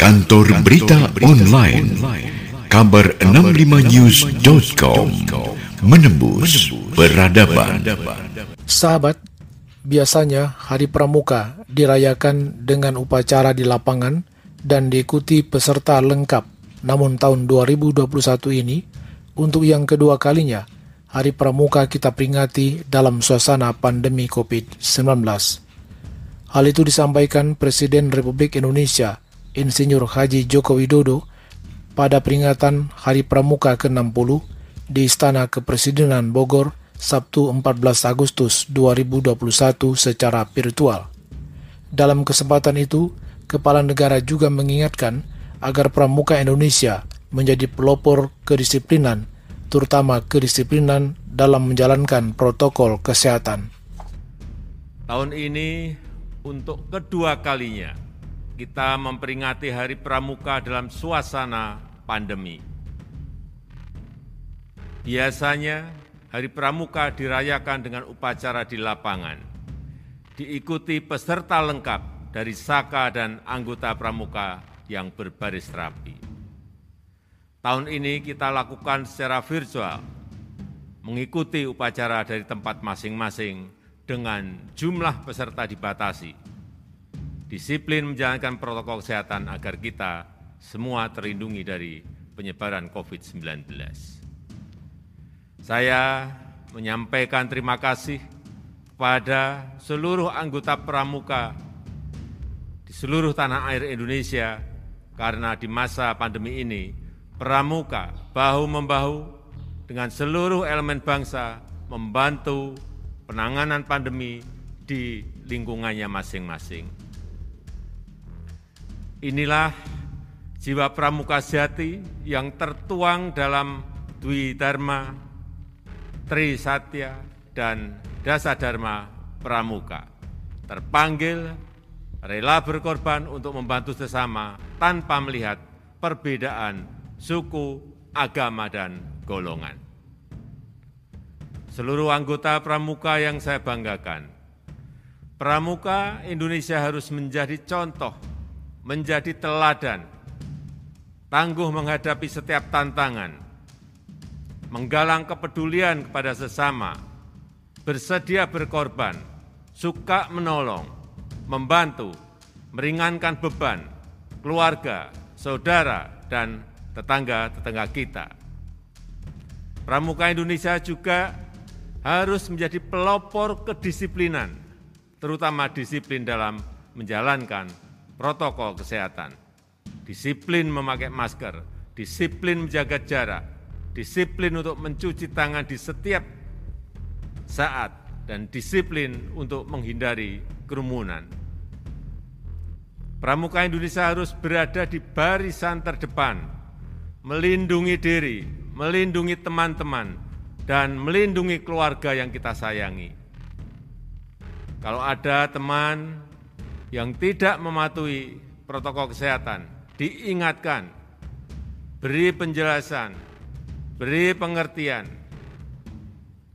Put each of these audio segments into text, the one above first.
Kantor Berita Online Kabar 65news.com Menembus Peradaban Sahabat, biasanya Hari Pramuka dirayakan dengan upacara di lapangan dan diikuti peserta lengkap. Namun tahun 2021 ini, untuk yang kedua kalinya, Hari Pramuka kita peringati dalam suasana pandemi COVID-19. Hal itu disampaikan Presiden Republik Indonesia, Insinyur Haji Joko Widodo, pada peringatan Hari Pramuka ke-60 di Istana Kepresidenan Bogor, Sabtu 14 Agustus 2021 secara virtual. Dalam kesempatan itu, Kepala Negara juga mengingatkan agar Pramuka Indonesia menjadi pelopor kedisiplinan terutama kedisiplinan dalam menjalankan protokol kesehatan. Tahun ini untuk kedua kalinya kita memperingati Hari Pramuka dalam suasana pandemi. Biasanya Hari Pramuka dirayakan dengan upacara di lapangan, diikuti peserta lengkap dari Saka dan anggota Pramuka yang berbaris rapi. Tahun ini kita lakukan secara virtual, mengikuti upacara dari tempat masing-masing dengan jumlah peserta dibatasi. Disiplin menjalankan protokol kesehatan agar kita semua terlindungi dari penyebaran COVID-19. Saya menyampaikan terima kasih kepada seluruh anggota pramuka di seluruh tanah air Indonesia karena di masa pandemi ini pramuka bahu-membahu dengan seluruh elemen bangsa membantu penanganan pandemi di lingkungannya masing-masing. Inilah jiwa pramuka sejati yang tertuang dalam Dwi Dharma, Tri Satya, dan Dasa Dharma Pramuka. Terpanggil, rela berkorban untuk membantu sesama tanpa melihat perbedaan suku, agama, dan golongan. Seluruh anggota Pramuka yang saya banggakan, Pramuka Indonesia harus menjadi contoh, menjadi teladan, tangguh menghadapi setiap tantangan, menggalang kepedulian kepada sesama, bersedia berkorban, suka menolong, membantu, meringankan beban, keluarga, saudara, dan tetangga-tetangga kita. Pramuka Indonesia juga harus menjadi pelopor kedisiplinan, terutama disiplin dalam menjalankan protokol kesehatan. Disiplin memakai masker, disiplin menjaga jarak, disiplin untuk mencuci tangan di setiap saat, dan disiplin untuk menghindari kerumunan. Pramuka Indonesia harus berada di barisan terdepan melindungi diri, melindungi teman-teman, dan melindungi keluarga yang kita sayangi. Kalau ada teman yang tidak mematuhi protokol kesehatan, diingatkan, beri penjelasan, beri pengertian.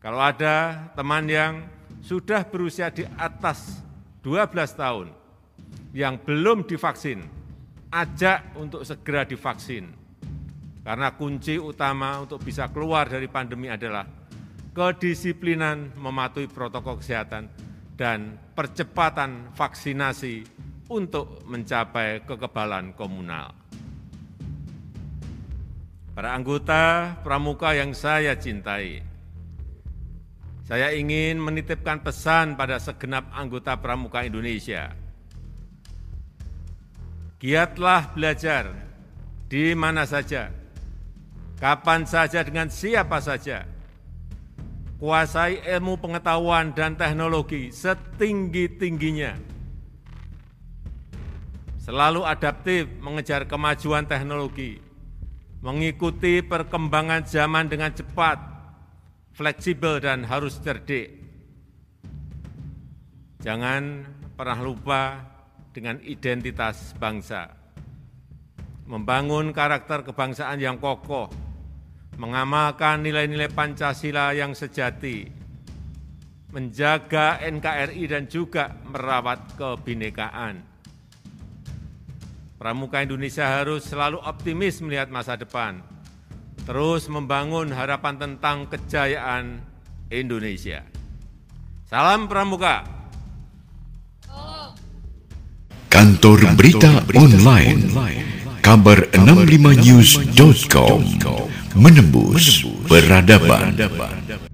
Kalau ada teman yang sudah berusia di atas 12 tahun yang belum divaksin, ajak untuk segera divaksin karena kunci utama untuk bisa keluar dari pandemi adalah kedisiplinan mematuhi protokol kesehatan dan percepatan vaksinasi untuk mencapai kekebalan komunal. Para anggota pramuka yang saya cintai, saya ingin menitipkan pesan pada segenap anggota pramuka Indonesia. Giatlah belajar di mana saja, kapan saja dengan siapa saja. Kuasai ilmu pengetahuan dan teknologi setinggi-tingginya. Selalu adaptif mengejar kemajuan teknologi, mengikuti perkembangan zaman dengan cepat, fleksibel dan harus cerdik. Jangan pernah lupa dengan identitas bangsa. Membangun karakter kebangsaan yang kokoh, mengamalkan nilai-nilai Pancasila yang sejati, menjaga NKRI dan juga merawat kebinekaan. Pramuka Indonesia harus selalu optimis melihat masa depan, terus membangun harapan tentang kejayaan Indonesia. Salam Pramuka. Kantor Berita Online, kabar65news.com menembus, menembus peradaban. peradaban.